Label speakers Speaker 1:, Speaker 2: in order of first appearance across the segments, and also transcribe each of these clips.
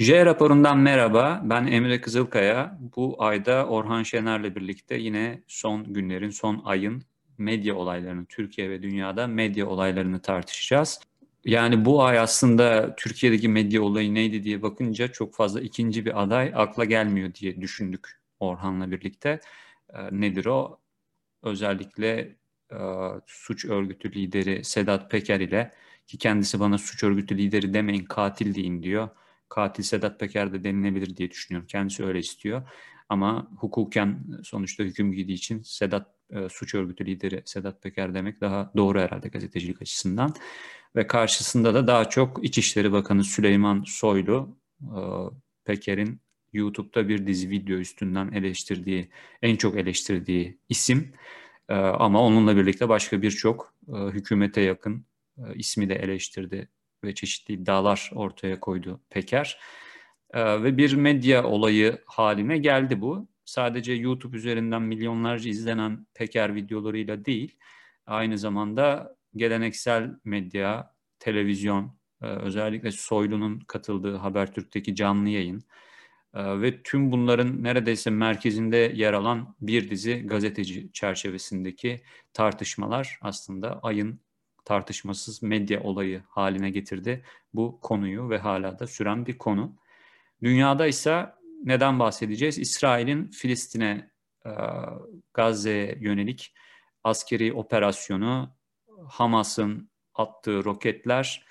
Speaker 1: J raporundan merhaba. Ben Emre Kızılkaya. Bu ayda Orhan Şener'le birlikte yine son günlerin, son ayın medya olaylarını, Türkiye ve dünyada medya olaylarını tartışacağız. Yani bu ay aslında Türkiye'deki medya olayı neydi diye bakınca çok fazla ikinci bir aday akla gelmiyor diye düşündük Orhan'la birlikte. E, nedir o? Özellikle e, suç örgütü lideri Sedat Peker ile ki kendisi bana suç örgütü lideri demeyin katil deyin diyor katil Sedat Peker de denilebilir diye düşünüyorum. Kendisi öyle istiyor. Ama hukuken sonuçta hüküm giydiği için Sedat e, suç örgütü lideri Sedat Peker demek daha doğru herhalde gazetecilik açısından. Ve karşısında da daha çok İçişleri Bakanı Süleyman Soylu e, Peker'in YouTube'da bir dizi video üstünden eleştirdiği, en çok eleştirdiği isim. E, ama onunla birlikte başka birçok e, hükümete yakın e, ismi de eleştirdi ve çeşitli iddialar ortaya koydu Peker. Ee, ve bir medya olayı haline geldi bu. Sadece YouTube üzerinden milyonlarca izlenen Peker videolarıyla değil, aynı zamanda geleneksel medya, televizyon, e, özellikle Soylu'nun katıldığı Habertürk'teki canlı yayın e, ve tüm bunların neredeyse merkezinde yer alan bir dizi gazeteci çerçevesindeki tartışmalar aslında ayın tartışmasız medya olayı haline getirdi bu konuyu ve hala da süren bir konu. Dünyada ise neden bahsedeceğiz? İsrail'in Filistin'e, e, Gazze'ye yönelik askeri operasyonu, Hamas'ın attığı roketler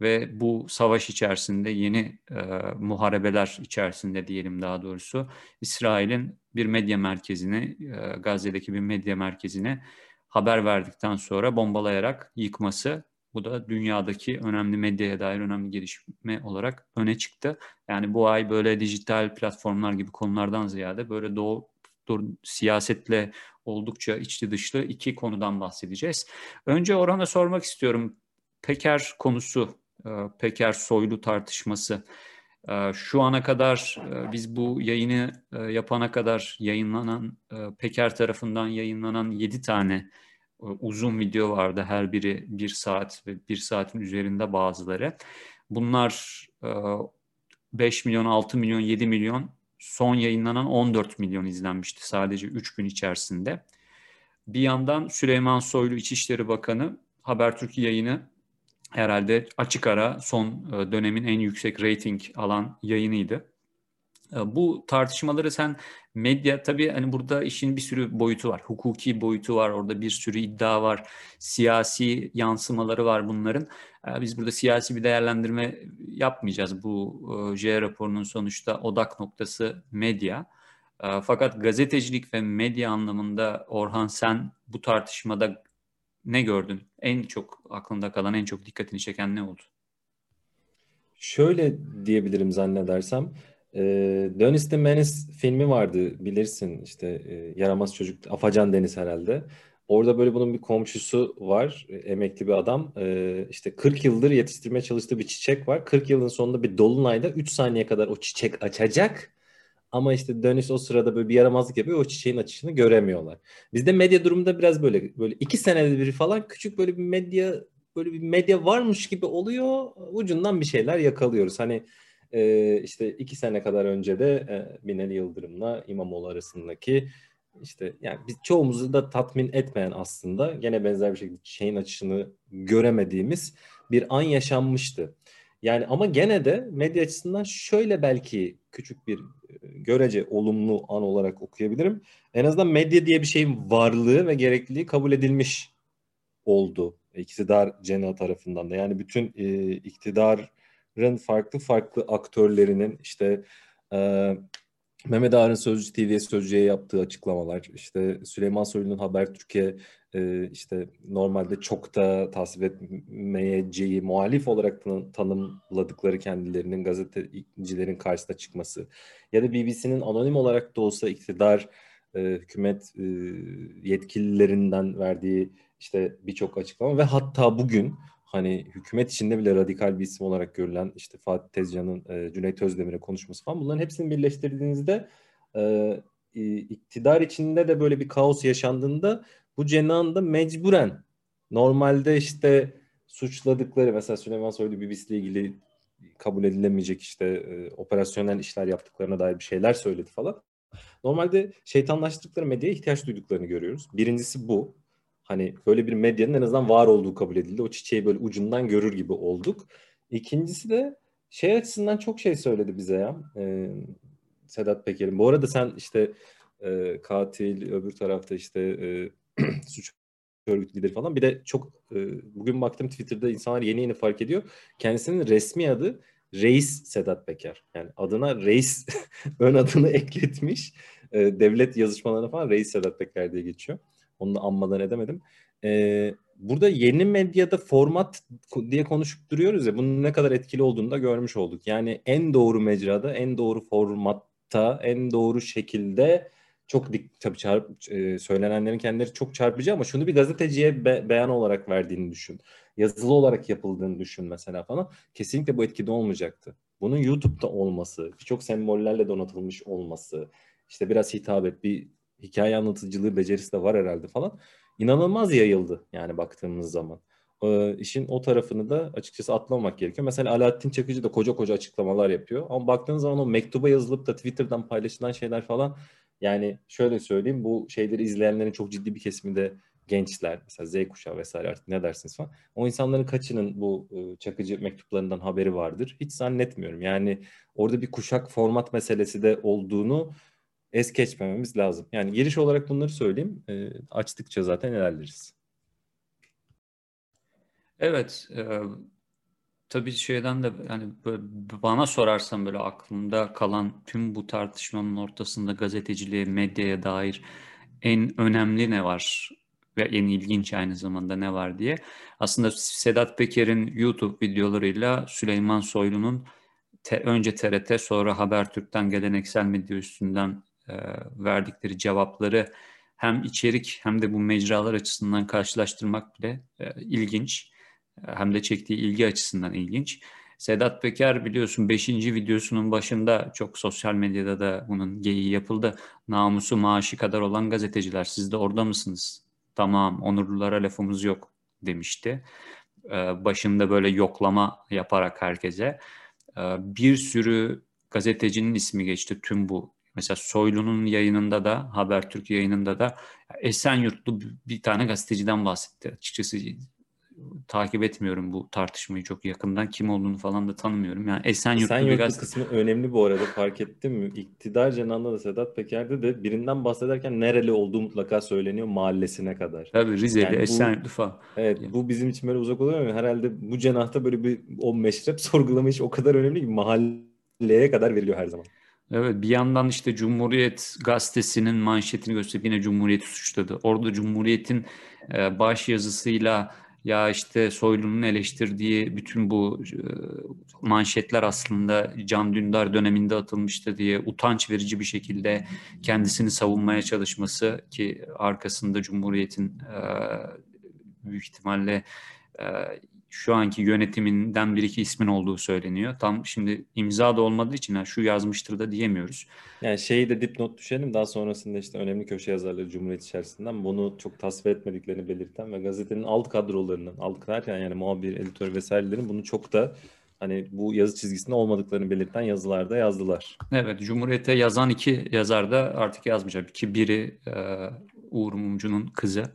Speaker 1: ve bu savaş içerisinde yeni e, muharebeler içerisinde diyelim daha doğrusu İsrail'in bir medya merkezini, e, Gazze'deki bir medya merkezine haber verdikten sonra bombalayarak yıkması bu da dünyadaki önemli medyaya dair önemli gelişme olarak öne çıktı. Yani bu ay böyle dijital platformlar gibi konulardan ziyade böyle doğu, doğu siyasetle oldukça içli dışlı iki konudan bahsedeceğiz. Önce Orhan'a sormak istiyorum. Peker konusu, e, Peker soylu tartışması. E, şu ana kadar e, biz bu yayını yapana kadar yayınlanan Peker tarafından yayınlanan 7 tane uzun video vardı. Her biri bir saat ve bir saatin üzerinde bazıları. Bunlar 5 milyon, 6 milyon, 7 milyon son yayınlanan 14 milyon izlenmişti sadece 3 gün içerisinde. Bir yandan Süleyman Soylu İçişleri Bakanı Habertürk yayını herhalde açık ara son dönemin en yüksek rating alan yayınıydı. Ee, bu tartışmaları sen medya tabii hani burada işin bir sürü boyutu var. Hukuki boyutu var. Orada bir sürü iddia var. Siyasi yansımaları var bunların. Ee, biz burada siyasi bir değerlendirme yapmayacağız. Bu e, J raporunun sonuçta odak noktası medya. Ee, fakat gazetecilik ve medya anlamında Orhan sen bu tartışmada ne gördün? En çok aklında kalan, en çok dikkatini çeken ne oldu?
Speaker 2: Şöyle diyebilirim zannedersem. E, Dennis the Menace filmi vardı bilirsin işte e, yaramaz çocuk Afacan Deniz herhalde. Orada böyle bunun bir komşusu var, e, emekli bir adam. E, işte 40 yıldır yetiştirmeye çalıştığı bir çiçek var. 40 yılın sonunda bir dolunayda 3 saniye kadar o çiçek açacak. Ama işte Dönüş o sırada böyle bir yaramazlık yapıyor. O çiçeğin açışını göremiyorlar. Bizde medya durumunda biraz böyle böyle iki senede bir falan küçük böyle bir medya böyle bir medya varmış gibi oluyor. Ucundan bir şeyler yakalıyoruz. Hani e, işte iki sene kadar önce de e, Binali Yıldırım'la İmamoğlu arasındaki işte yani biz çoğumuzu da tatmin etmeyen aslında gene benzer bir şekilde şeyin açısını göremediğimiz bir an yaşanmıştı. Yani ama gene de medya açısından şöyle belki küçük bir e, görece olumlu an olarak okuyabilirim. En azından medya diye bir şeyin varlığı ve gerekliliği kabul edilmiş oldu iktidar cenahı tarafından da. Yani bütün e, iktidar farklı farklı aktörlerinin işte e, Mehmet Ağar'ın Sözcü TV'ye Sözcü'ye yaptığı açıklamalar, işte Süleyman Soylu'nun Habertürk'e e, işte normalde çok da tasvip etmeyeceği muhalif olarak tan- tanımladıkları kendilerinin gazetecilerin karşısına çıkması ya da BBC'nin anonim olarak da olsa iktidar e, hükümet e, yetkililerinden verdiği işte birçok açıklama ve hatta bugün hani hükümet içinde bile radikal bir isim olarak görülen işte Fatih Tezcan'ın e, Cüneyt Özdemir'e konuşması falan bunların hepsini birleştirdiğinizde e, iktidar içinde de böyle bir kaos yaşandığında bu cenahın da mecburen normalde işte suçladıkları mesela Süleyman Soylu BBC ile ilgili kabul edilemeyecek işte e, operasyonel işler yaptıklarına dair bir şeyler söyledi falan. Normalde şeytanlaştırdıkları medyaya ihtiyaç duyduklarını görüyoruz. Birincisi bu. Hani böyle bir medyanın en azından var olduğu kabul edildi. O çiçeği böyle ucundan görür gibi olduk. İkincisi de şey açısından çok şey söyledi bize ya. Ee, Sedat Peker'in. Bu arada sen işte e, katil, öbür tarafta işte e, suç örgüt lideri falan. Bir de çok e, bugün baktım Twitter'da insanlar yeni yeni fark ediyor. Kendisinin resmi adı Reis Sedat Peker. Yani adına Reis ön adını ekletmiş. E, devlet yazışmalarına falan Reis Sedat Peker diye geçiyor. Onu da anmadan edemedim. E, burada yeni medyada format diye konuşup duruyoruz ya bunun ne kadar etkili olduğunu da görmüş olduk. Yani en doğru mecrada, en doğru formatta, en doğru şekilde çok dik tabii çarp, e, söylenenlerin kendileri çok çarpıcı ama şunu bir gazeteciye be, beyan olarak verdiğini düşün. Yazılı olarak yapıldığını düşün mesela falan. Kesinlikle bu etkide olmayacaktı. Bunun YouTube'da olması, birçok sembollerle donatılmış olması, işte biraz hitabet, bir hikaye anlatıcılığı becerisi de var herhalde falan. İnanılmaz yayıldı yani baktığımız zaman. Ee, işin o tarafını da açıkçası atlamamak gerekiyor. Mesela Alaaddin Çakıcı da koca koca açıklamalar yapıyor. Ama baktığınız zaman o mektuba yazılıp da Twitter'dan paylaşılan şeyler falan yani şöyle söyleyeyim bu şeyleri izleyenlerin çok ciddi bir kesimi de gençler mesela Z kuşağı vesaire artık ne dersiniz falan. O insanların kaçının bu e, çakıcı mektuplarından haberi vardır? Hiç zannetmiyorum. Yani orada bir kuşak format meselesi de olduğunu es geçmememiz lazım. Yani giriş olarak bunları söyleyeyim. E, açtıkça zaten ilerleriz.
Speaker 1: Evet. E, tabii şeyden de yani bana sorarsan böyle aklımda kalan tüm bu tartışmanın ortasında gazeteciliğe, medyaya dair en önemli ne var ve en ilginç aynı zamanda ne var diye. Aslında Sedat Peker'in YouTube videolarıyla Süleyman Soylu'nun te, önce TRT sonra Habertürk'ten geleneksel medya üstünden verdikleri cevapları hem içerik hem de bu mecralar açısından karşılaştırmak bile e, ilginç. E, hem de çektiği ilgi açısından ilginç. Sedat Peker biliyorsun 5. videosunun başında çok sosyal medyada da bunun geyiği yapıldı. Namusu maaşı kadar olan gazeteciler siz de orada mısınız? Tamam onurlulara lafımız yok demişti. Başında böyle yoklama yaparak herkese. Bir sürü gazetecinin ismi geçti tüm bu. Mesela Soylu'nun yayınında da Habertürk yayınında da Esenyurtlu bir tane gazeteciden bahsetti. Açıkçası takip etmiyorum bu tartışmayı çok yakından. Kim olduğunu falan da tanımıyorum. Yani Esenyurtlu,
Speaker 2: Esenyurtlu bir gazete... kısmı önemli bu arada fark ettin mi? İktidar cenahında da Sedat Peker'de de birinden bahsederken nereli olduğu mutlaka söyleniyor mahallesine kadar.
Speaker 1: Tabii Rizeli, yani Esenyurtlu falan.
Speaker 2: Evet yani. bu bizim için böyle uzak oluyor ama herhalde bu cenahta böyle bir o meşrep sorgulama iş o kadar önemli ki mahalleye kadar veriliyor her zaman.
Speaker 1: Evet bir yandan işte Cumhuriyet gazetesinin manşetini gösterip yine Cumhuriyet'i suçladı. Orada Cumhuriyet'in e, baş yazısıyla ya işte Soylu'nun eleştirdiği bütün bu e, manşetler aslında Can Dündar döneminde atılmıştı diye utanç verici bir şekilde kendisini savunmaya çalışması ki arkasında Cumhuriyet'in e, büyük ihtimalle şu anki yönetiminden bir iki ismin olduğu söyleniyor. Tam şimdi imza da olmadığı için ha, şu yazmıştır da diyemiyoruz.
Speaker 2: Yani şeyi de dipnot düşelim daha sonrasında işte önemli köşe yazarları Cumhuriyet içerisinden bunu çok tasvip etmediklerini belirten ve gazetenin alt kadrolarının, alt derken yani muhabir, editör vesairelerin bunu çok da hani bu yazı çizgisinde olmadıklarını belirten yazılarda yazdılar.
Speaker 1: Evet, Cumhuriyet'e yazan iki yazar da artık yazmayacak. Ki biri e, Uğur Mumcu'nun kızı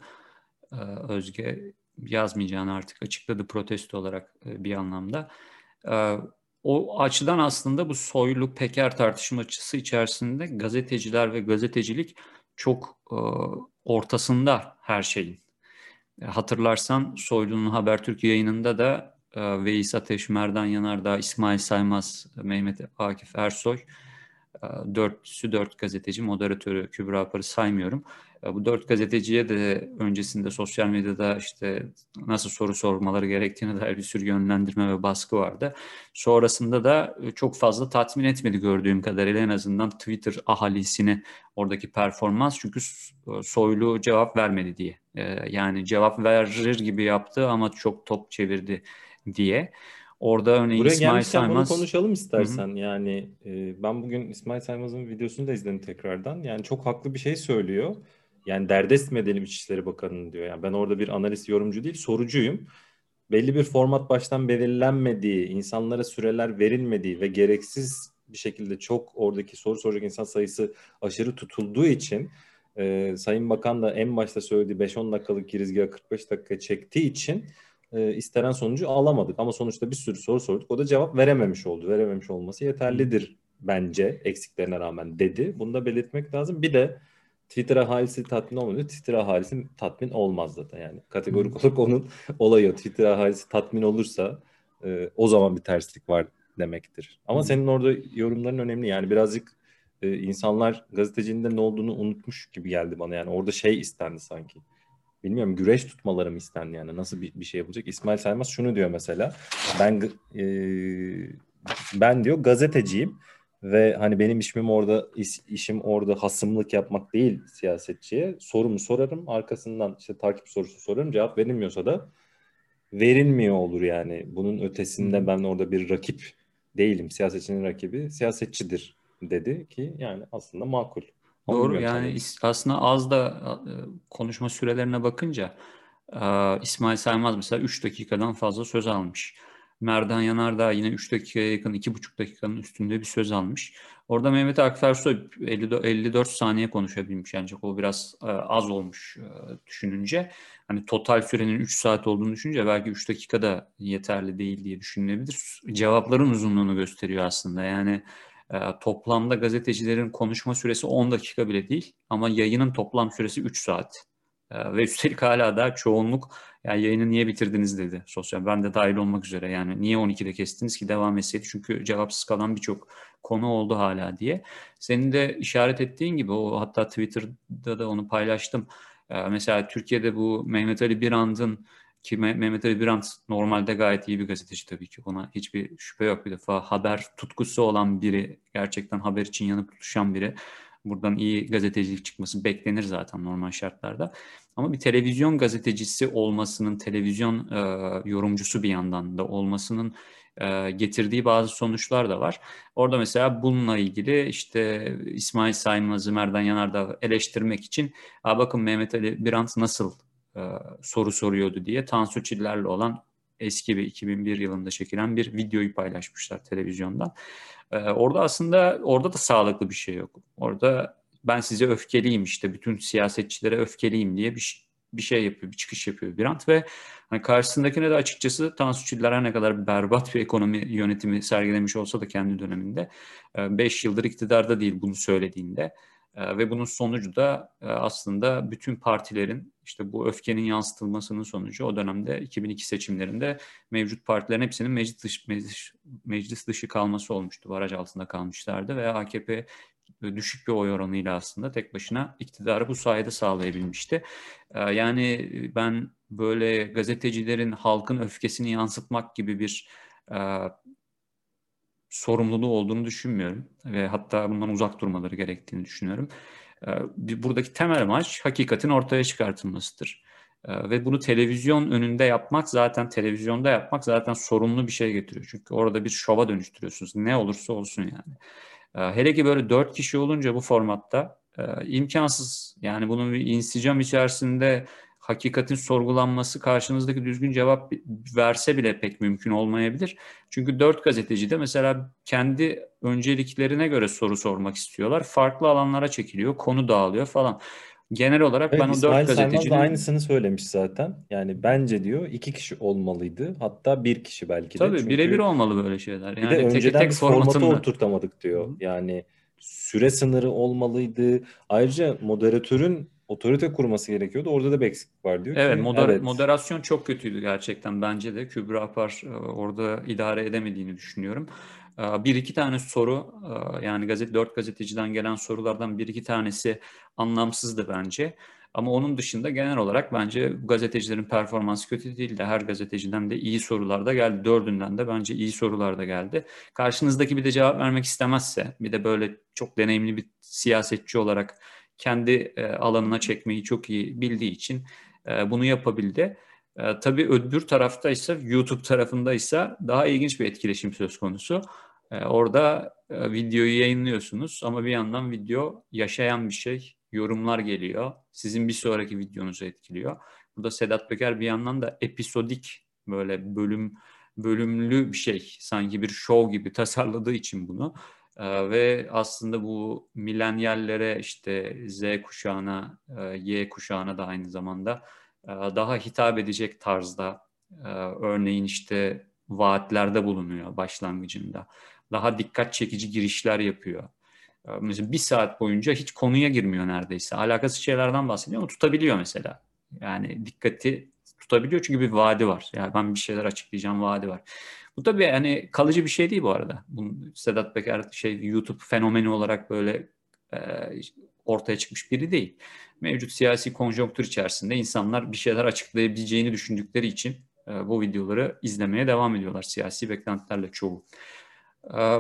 Speaker 1: e, Özge yazmayacağını artık açıkladı protesto olarak e, bir anlamda. E, o açıdan aslında bu soylu peker tartışmacısı içerisinde gazeteciler ve gazetecilik çok e, ortasında her şeyin. Hatırlarsan Soylu'nun Habertürk yayınında da Veys Ateş, Merdan Yanardağ, İsmail Saymaz, Mehmet Akif Ersoy, dörtüsü dört gazeteci, moderatörü Kübra Apar'ı saymıyorum. Bu dört gazeteciye de öncesinde sosyal medyada işte nasıl soru sormaları gerektiğine dair bir sürü yönlendirme ve baskı vardı. Sonrasında da çok fazla tatmin etmedi gördüğüm kadarıyla en azından Twitter ahalisini oradaki performans çünkü soylu cevap vermedi diye. Yani cevap verir gibi yaptı ama çok top çevirdi diye. Orada örneğin
Speaker 2: Buraya İsmail Saymaz... bunu konuşalım istersen. Hı-hı. Yani e, ben bugün İsmail Saymaz'ın videosunu da izledim tekrardan. Yani çok haklı bir şey söylüyor. Yani derdest mi edelim İçişleri Bakanı'nı diyor. Yani ben orada bir analist yorumcu değil sorucuyum. belli bir format baştan belirlenmediği, insanlara süreler verilmediği ve gereksiz bir şekilde çok oradaki soru soracak insan sayısı aşırı tutulduğu için e, Sayın Bakan da en başta söylediği 5-10 dakikalık girizgahı 45 dakika çektiği için e, istenen sonucu alamadık. Ama sonuçta bir sürü soru sorduk. O da cevap verememiş oldu. Verememiş olması yeterlidir bence eksiklerine rağmen dedi. Bunu da belirtmek lazım. Bir de Twitter ahalisi tatmin olmuyor. Twitter ahalisi tatmin olmaz zaten yani. Kategorik olarak onun olayı. Twitter ahalisi tatmin olursa e, o zaman bir terslik var demektir. Ama senin orada yorumların önemli. Yani birazcık e, insanlar gazetecinin de ne olduğunu unutmuş gibi geldi bana. Yani orada şey istendi sanki. Bilmiyorum güreş tutmaları mı istendi yani nasıl bir, bir şey yapılacak. İsmail Saymaz şunu diyor mesela. Ben e, ben diyor gazeteciyim ve hani benim işim orada iş, işim orada hasımlık yapmak değil siyasetçiye. Sorumu sorarım arkasından işte takip sorusu sorarım cevap verilmiyorsa da verilmiyor olur yani. Bunun ötesinde ben orada bir rakip değilim. Siyasetçinin rakibi siyasetçidir dedi ki yani aslında makul.
Speaker 1: Doğru yani aslında az da e, konuşma sürelerine bakınca e, İsmail Saymaz mesela 3 dakikadan fazla söz almış. Merdan Yanardağ yine 3 dakikaya yakın 2,5 dakikanın üstünde bir söz almış. Orada Mehmet Akfersoy 54, 54 saniye konuşabilmiş ancak o biraz e, az olmuş e, düşününce. Hani total sürenin 3 saat olduğunu düşününce belki 3 dakika da yeterli değil diye düşünülebilir. Cevapların uzunluğunu gösteriyor aslında. Yani e, toplamda gazetecilerin konuşma süresi 10 dakika bile değil ama yayının toplam süresi 3 saat. E, ve üstelik hala da çoğunluk yani yayını niye bitirdiniz dedi sosyal. Ben de dahil olmak üzere yani niye 12'de kestiniz ki devam etseydi. Çünkü cevapsız kalan birçok konu oldu hala diye. Senin de işaret ettiğin gibi o hatta Twitter'da da onu paylaştım. Ee, mesela Türkiye'de bu Mehmet Ali Birand'ın ki Mehmet Ali Birand normalde gayet iyi bir gazeteci tabii ki. Ona hiçbir şüphe yok bir defa. Haber tutkusu olan biri, gerçekten haber için yanıp tutuşan biri. Buradan iyi gazetecilik çıkması beklenir zaten normal şartlarda. Ama bir televizyon gazetecisi olmasının, televizyon e, yorumcusu bir yandan da olmasının e, getirdiği bazı sonuçlar da var. Orada mesela bununla ilgili işte İsmail Saymaz'ı Merdan Yanardağ eleştirmek için bakın Mehmet Ali Birant nasıl e, soru soruyordu diye Tansu Çiller'le olan eski bir 2001 yılında çekilen bir videoyu paylaşmışlar televizyondan. Ee, orada aslında orada da sağlıklı bir şey yok. Orada ben size öfkeliyim işte bütün siyasetçilere öfkeliyim diye bir bir şey yapıyor, bir çıkış yapıyor Birant ve hani karşısındakine de açıkçası Tansu Çiller'e ne kadar berbat bir ekonomi yönetimi sergilemiş olsa da kendi döneminde 5 yıldır iktidarda değil bunu söylediğinde ve bunun sonucu da aslında bütün partilerin işte bu öfkenin yansıtılmasının sonucu o dönemde 2002 seçimlerinde mevcut partilerin hepsinin meclis dışı, meclis, meclis dışı kalması olmuştu. Baraj altında kalmışlardı ve AKP düşük bir oy oranıyla aslında tek başına iktidarı bu sayede sağlayabilmişti. E, yani ben böyle gazetecilerin halkın öfkesini yansıtmak gibi bir sorumluluğu olduğunu düşünmüyorum ve hatta bundan uzak durmaları gerektiğini düşünüyorum. Buradaki temel amaç hakikatin ortaya çıkartılmasıdır. Ve bunu televizyon önünde yapmak zaten televizyonda yapmak zaten sorumlu bir şey getiriyor. Çünkü orada bir şova dönüştürüyorsunuz. Ne olursa olsun yani. Ee, hele ki böyle dört kişi olunca bu formatta e, imkansız. Yani bunun bir insicam içerisinde hakikatin sorgulanması karşınızdaki düzgün cevap verse bile pek mümkün olmayabilir. Çünkü dört gazeteci de mesela kendi önceliklerine göre soru sormak istiyorlar. Farklı alanlara çekiliyor, konu dağılıyor falan. Genel olarak evet, ben o dört gazetecinin...
Speaker 2: aynısını söylemiş zaten. Yani bence diyor iki kişi olmalıydı. Hatta bir kişi belki
Speaker 1: de. Tabii Çünkü birebir olmalı böyle şeyler.
Speaker 2: Yani bir de önceden tek, tek formatı oturtamadık diyor. Hı. Yani süre sınırı olmalıydı. Ayrıca moderatörün otorite kurması gerekiyordu. Orada da bir eksiklik var diyor.
Speaker 1: Evet, ki, moder evet. moderasyon çok kötüydü gerçekten bence de. Kübra Apar e, orada idare edemediğini düşünüyorum. E, bir iki tane soru e, yani gazete dört gazeteciden gelen sorulardan bir iki tanesi anlamsızdı bence. Ama onun dışında genel olarak bence gazetecilerin performansı kötü değildi. Her gazeteciden de iyi sorular da geldi. Dördünden de bence iyi sorular da geldi. Karşınızdaki bir de cevap vermek istemezse, bir de böyle çok deneyimli bir siyasetçi olarak kendi e, alanına çekmeyi çok iyi bildiği için e, bunu yapabildi. E, tabii öbür tarafta ise YouTube tarafında ise daha ilginç bir etkileşim söz konusu. E, orada e, videoyu yayınlıyorsunuz ama bir yandan video yaşayan bir şey. Yorumlar geliyor. Sizin bir sonraki videonuzu etkiliyor. Burada Sedat Peker bir yandan da episodik böyle bölüm bölümlü bir şey sanki bir show gibi tasarladığı için bunu ee, ve aslında bu milenyallere işte Z kuşağına, e, Y kuşağına da aynı zamanda daha hitap edecek tarzda e, örneğin işte vaatlerde bulunuyor başlangıcında. Daha dikkat çekici girişler yapıyor. E, mesela bir saat boyunca hiç konuya girmiyor neredeyse. Alakasız şeylerden bahsediyor ama tutabiliyor mesela. Yani dikkati tutabiliyor çünkü bir vaadi var. Yani ben bir şeyler açıklayacağım vaadi var. Bu tabii hani kalıcı bir şey değil bu arada. Bunu Sedat Peker şey YouTube fenomeni olarak böyle e, ortaya çıkmış biri değil. Mevcut siyasi konjonktür içerisinde insanlar bir şeyler açıklayabileceğini düşündükleri için e, bu videoları izlemeye devam ediyorlar siyasi beklentilerle çoğu. E,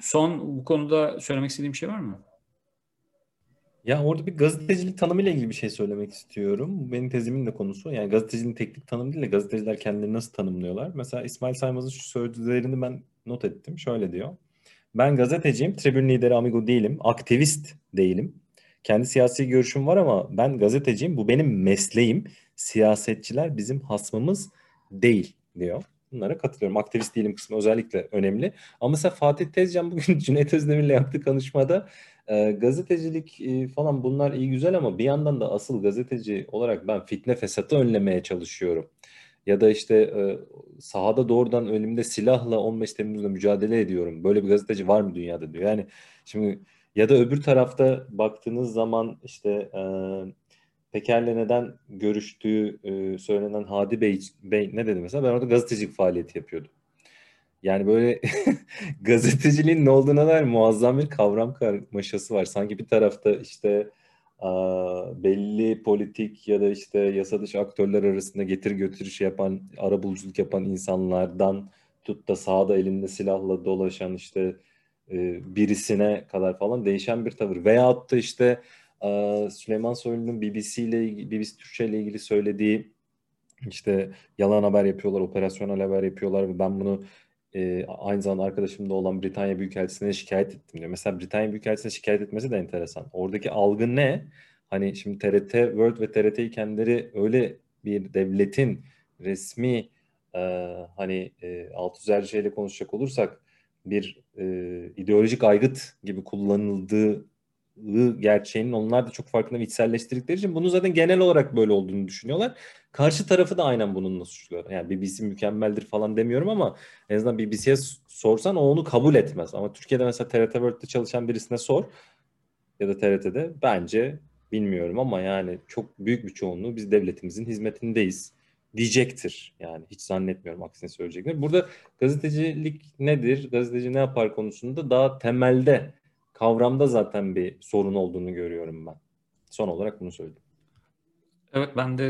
Speaker 1: son bu konuda söylemek istediğim şey var mı?
Speaker 2: Ya orada bir gazetecilik tanımıyla ilgili bir şey söylemek istiyorum. Benim tezimin de konusu. Yani gazeteciliğin teknik tanımı değil de gazeteciler kendilerini nasıl tanımlıyorlar? Mesela İsmail Saymaz'ın şu sözlerini ben not ettim. Şöyle diyor. Ben gazeteciyim, tribün lideri amigo değilim, aktivist değilim. Kendi siyasi görüşüm var ama ben gazeteciyim. Bu benim mesleğim. Siyasetçiler bizim hasmımız değil diyor. Bunlara katılıyorum. Aktivist değilim kısmı özellikle önemli. Ama mesela Fatih Tezcan bugün Cüneyt Özdemir'le yaptığı konuşmada e, gazetecilik e, falan bunlar iyi güzel ama bir yandan da asıl gazeteci olarak ben fitne fesatı önlemeye çalışıyorum. Ya da işte e, sahada doğrudan elimde silahla 15 Temmuz'da mücadele ediyorum. Böyle bir gazeteci var mı dünyada diyor. Yani şimdi ya da öbür tarafta baktığınız zaman işte e, Peker'le neden görüştüğü e, söylenen Hadi Bey, Bey ne dedi mesela? Ben orada gazetecilik faaliyeti yapıyordum. Yani böyle gazeteciliğin ne olduğuna dair muazzam bir kavram karmaşası var. Sanki bir tarafta işte belli politik ya da işte yasa dışı aktörler arasında getir götürüş yapan, ara buluculuk yapan insanlardan tut da sağda elinde silahla dolaşan işte e, birisine kadar falan değişen bir tavır. Veyahut da işte a, Süleyman Soylu'nun BBC ile BBC Türkçe ile ilgili söylediği işte yalan haber yapıyorlar, operasyonel haber yapıyorlar ve ben bunu e, aynı zamanda arkadaşımda olan Britanya Büyükelçisi'ne şikayet ettim diyor. Mesela Britanya Büyükelçisi'ne şikayet etmesi de enteresan. Oradaki algı ne? Hani şimdi TRT World ve TRT'yi kendileri öyle bir devletin resmi e, hani e, alt üzerceyle konuşacak olursak bir e, ideolojik aygıt gibi kullanıldığı gerçeğinin onlar da çok farkında ve içselleştirdikleri için bunu zaten genel olarak böyle olduğunu düşünüyorlar. Karşı tarafı da aynen bununla suçluyor. Yani BBC mükemmeldir falan demiyorum ama en azından BBC'ye sorsan o onu kabul etmez. Ama Türkiye'de mesela TRT World'de çalışan birisine sor ya da TRT'de bence bilmiyorum ama yani çok büyük bir çoğunluğu biz devletimizin hizmetindeyiz diyecektir. Yani hiç zannetmiyorum aksine söyleyecekler. Burada gazetecilik nedir, gazeteci ne yapar konusunda daha temelde kavramda zaten bir sorun olduğunu görüyorum ben. Son olarak bunu söyledim.
Speaker 1: Evet ben de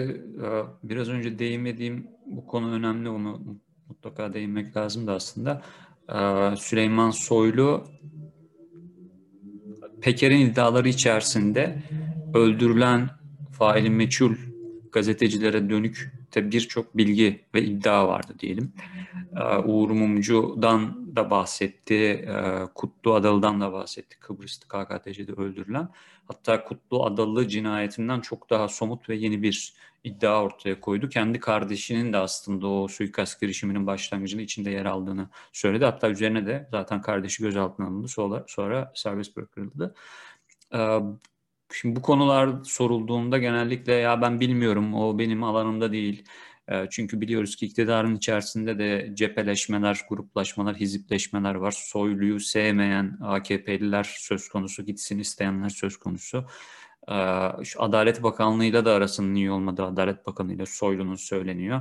Speaker 1: e, biraz önce değinmediğim bu konu önemli onu mutlaka değinmek lazım da aslında. E, Süleyman Soylu Peker'in iddiaları içerisinde öldürülen faili meçhul gazetecilere dönük de birçok bilgi ve iddia vardı diyelim. Ee, Uğur Mumcu'dan da bahsetti, Kutlu Adalı'dan da bahsetti. Kıbrıs'ta KKTC'de öldürülen. Hatta Kutlu Adalı cinayetinden çok daha somut ve yeni bir iddia ortaya koydu. Kendi kardeşinin de aslında o suikast girişiminin başlangıcında içinde yer aldığını söyledi. Hatta üzerine de zaten kardeşi gözaltına alındı. Sonra, sonra serbest bırakıldı. Şimdi bu konular sorulduğunda genellikle ya ben bilmiyorum o benim alanımda değil. Çünkü biliyoruz ki iktidarın içerisinde de cepheleşmeler, gruplaşmalar, hizipleşmeler var. Soyluyu sevmeyen AKP'liler söz konusu, gitsin isteyenler söz konusu. Şu Adalet Bakanlığı'yla da arasının iyi olmadığı Adalet Bakanı'yla Soylu'nun söyleniyor.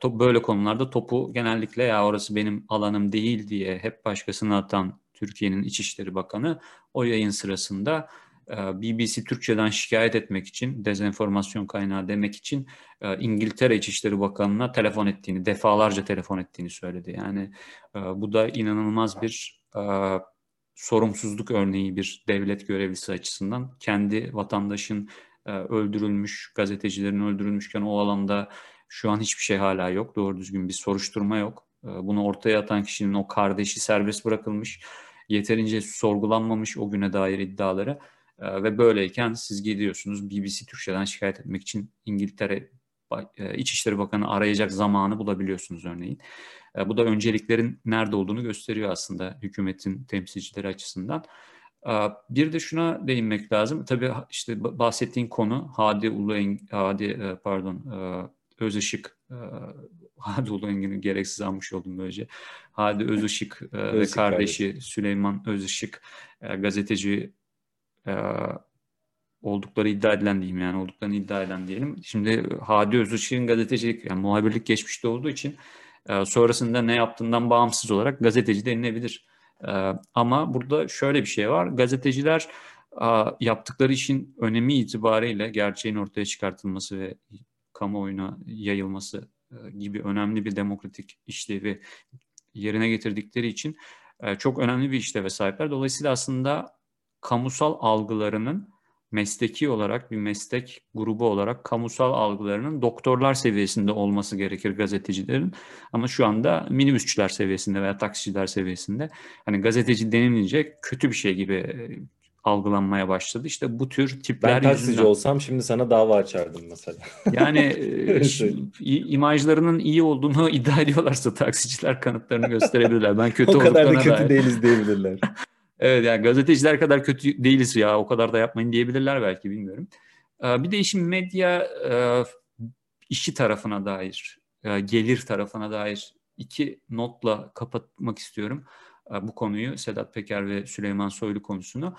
Speaker 1: Top, böyle konularda topu genellikle ya orası benim alanım değil diye hep başkasına atan Türkiye'nin İçişleri Bakanı o yayın sırasında BBC Türkçe'den şikayet etmek için, dezenformasyon kaynağı demek için e, İngiltere İçişleri Bakanı'na telefon ettiğini, defalarca telefon ettiğini söyledi. Yani e, bu da inanılmaz bir e, sorumsuzluk örneği bir devlet görevlisi açısından. Kendi vatandaşın öldürülmüş, gazetecilerin öldürülmüşken o alanda şu an hiçbir şey hala yok. Doğru düzgün bir soruşturma yok. Bunu ortaya atan kişinin o kardeşi serbest bırakılmış. Yeterince sorgulanmamış o güne dair iddiaları. Ee, ve böyleyken siz gidiyorsunuz BBC Türkçe'den şikayet etmek için İngiltere e, İçişleri Bakanı arayacak zamanı bulabiliyorsunuz örneğin. E, bu da önceliklerin nerede olduğunu gösteriyor aslında hükümetin temsilcileri açısından. E, bir de şuna değinmek lazım. Tabii işte bahsettiğin konu Hadi Ulu Hadi pardon Özışık Hadi Ulu Engin'i gereksiz almış oldum böylece. Hadi Özışık ve kardeşi kardeş. Süleyman Özışık gazeteci oldukları iddia edilen diyeyim yani olduklarını iddia eden diyelim. Şimdi Hadi Özışık'ın gazetecilik yani muhabirlik geçmişte olduğu için e, sonrasında ne yaptığından bağımsız olarak gazeteci denilebilir. E, ama burada şöyle bir şey var. Gazeteciler e, yaptıkları işin önemi itibariyle gerçeğin ortaya çıkartılması ve kamuoyuna yayılması e, gibi önemli bir demokratik işlevi yerine getirdikleri için e, çok önemli bir işleve sahipler. Dolayısıyla aslında kamusal algılarının mesleki olarak bir meslek grubu olarak kamusal algılarının doktorlar seviyesinde olması gerekir gazetecilerin. Ama şu anda minibüsçüler seviyesinde veya taksiciler seviyesinde hani gazeteci denilince kötü bir şey gibi e, algılanmaya başladı. İşte bu tür tipler
Speaker 2: Ben taksici yüzünden... olsam şimdi sana dava açardım mesela.
Speaker 1: Yani e, imajlarının iyi olduğunu iddia ediyorlarsa taksiciler kanıtlarını gösterebilirler. Ben kötü
Speaker 2: o kadar da kötü dair... değiliz diyebilirler.
Speaker 1: Evet yani gazeteciler kadar kötü değiliz ya o kadar da yapmayın diyebilirler belki bilmiyorum. Ee, bir de işin medya e, işi tarafına dair, e, gelir tarafına dair iki notla kapatmak istiyorum e, bu konuyu Sedat Peker ve Süleyman Soylu konusunu.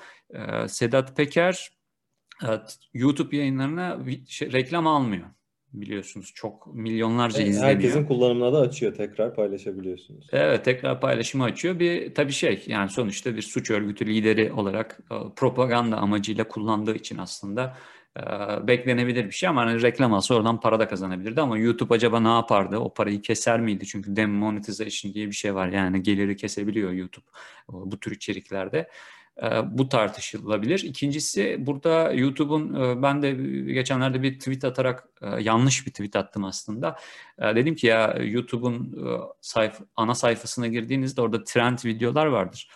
Speaker 1: Sedat Peker YouTube yayınlarına şey, reklam almıyor biliyorsunuz. Çok milyonlarca
Speaker 2: e,
Speaker 1: izleniyor.
Speaker 2: Herkesin kullanımına da açıyor. Tekrar paylaşabiliyorsunuz.
Speaker 1: Evet tekrar paylaşımı açıyor. Bir tabii şey yani sonuçta bir suç örgütü lideri olarak e, propaganda amacıyla kullandığı için aslında e, beklenebilir bir şey ama hani reklam alsa oradan para da kazanabilirdi ama YouTube acaba ne yapardı? O parayı keser miydi? Çünkü demonetization diye bir şey var. Yani geliri kesebiliyor YouTube bu tür içeriklerde. Bu tartışılabilir. İkincisi burada YouTube'un ben de geçenlerde bir tweet atarak yanlış bir tweet attım aslında. Dedim ki ya YouTube'un sayf ana sayfasına girdiğinizde orada trend videolar vardır.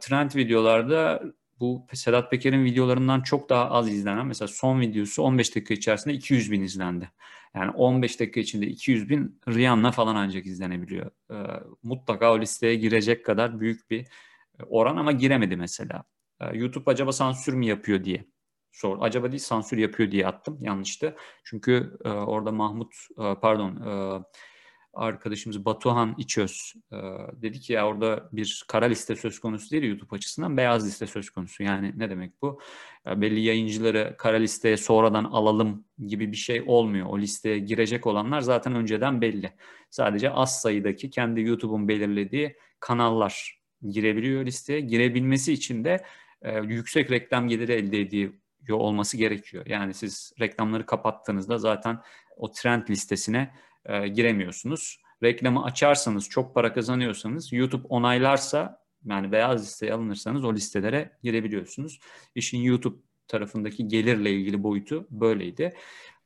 Speaker 1: Trend videolarda bu Sedat Peker'in videolarından çok daha az izlenen mesela son videosu 15 dakika içerisinde 200 bin izlendi. Yani 15 dakika içinde 200 bin Rihanna falan ancak izlenebiliyor. Mutlaka o listeye girecek kadar büyük bir oran ama giremedi mesela. Ee, YouTube acaba sansür mü yapıyor diye sor. Acaba değil sansür yapıyor diye attım. Yanlıştı. Çünkü e, orada Mahmut e, pardon e, arkadaşımız Batuhan İçöz e, dedi ki ya orada bir kara liste söz konusu değil YouTube açısından beyaz liste söz konusu. Yani ne demek bu? E, belli yayıncıları kara listeye sonradan alalım gibi bir şey olmuyor. O listeye girecek olanlar zaten önceden belli. Sadece az sayıdaki kendi YouTube'un belirlediği kanallar girebiliyor listeye. Girebilmesi için de e, yüksek reklam geliri elde ediyor olması gerekiyor. Yani siz reklamları kapattığınızda zaten o trend listesine e, giremiyorsunuz. Reklamı açarsanız, çok para kazanıyorsanız, YouTube onaylarsa yani beyaz listeye alınırsanız o listelere girebiliyorsunuz. İşin YouTube tarafındaki gelirle ilgili boyutu böyleydi.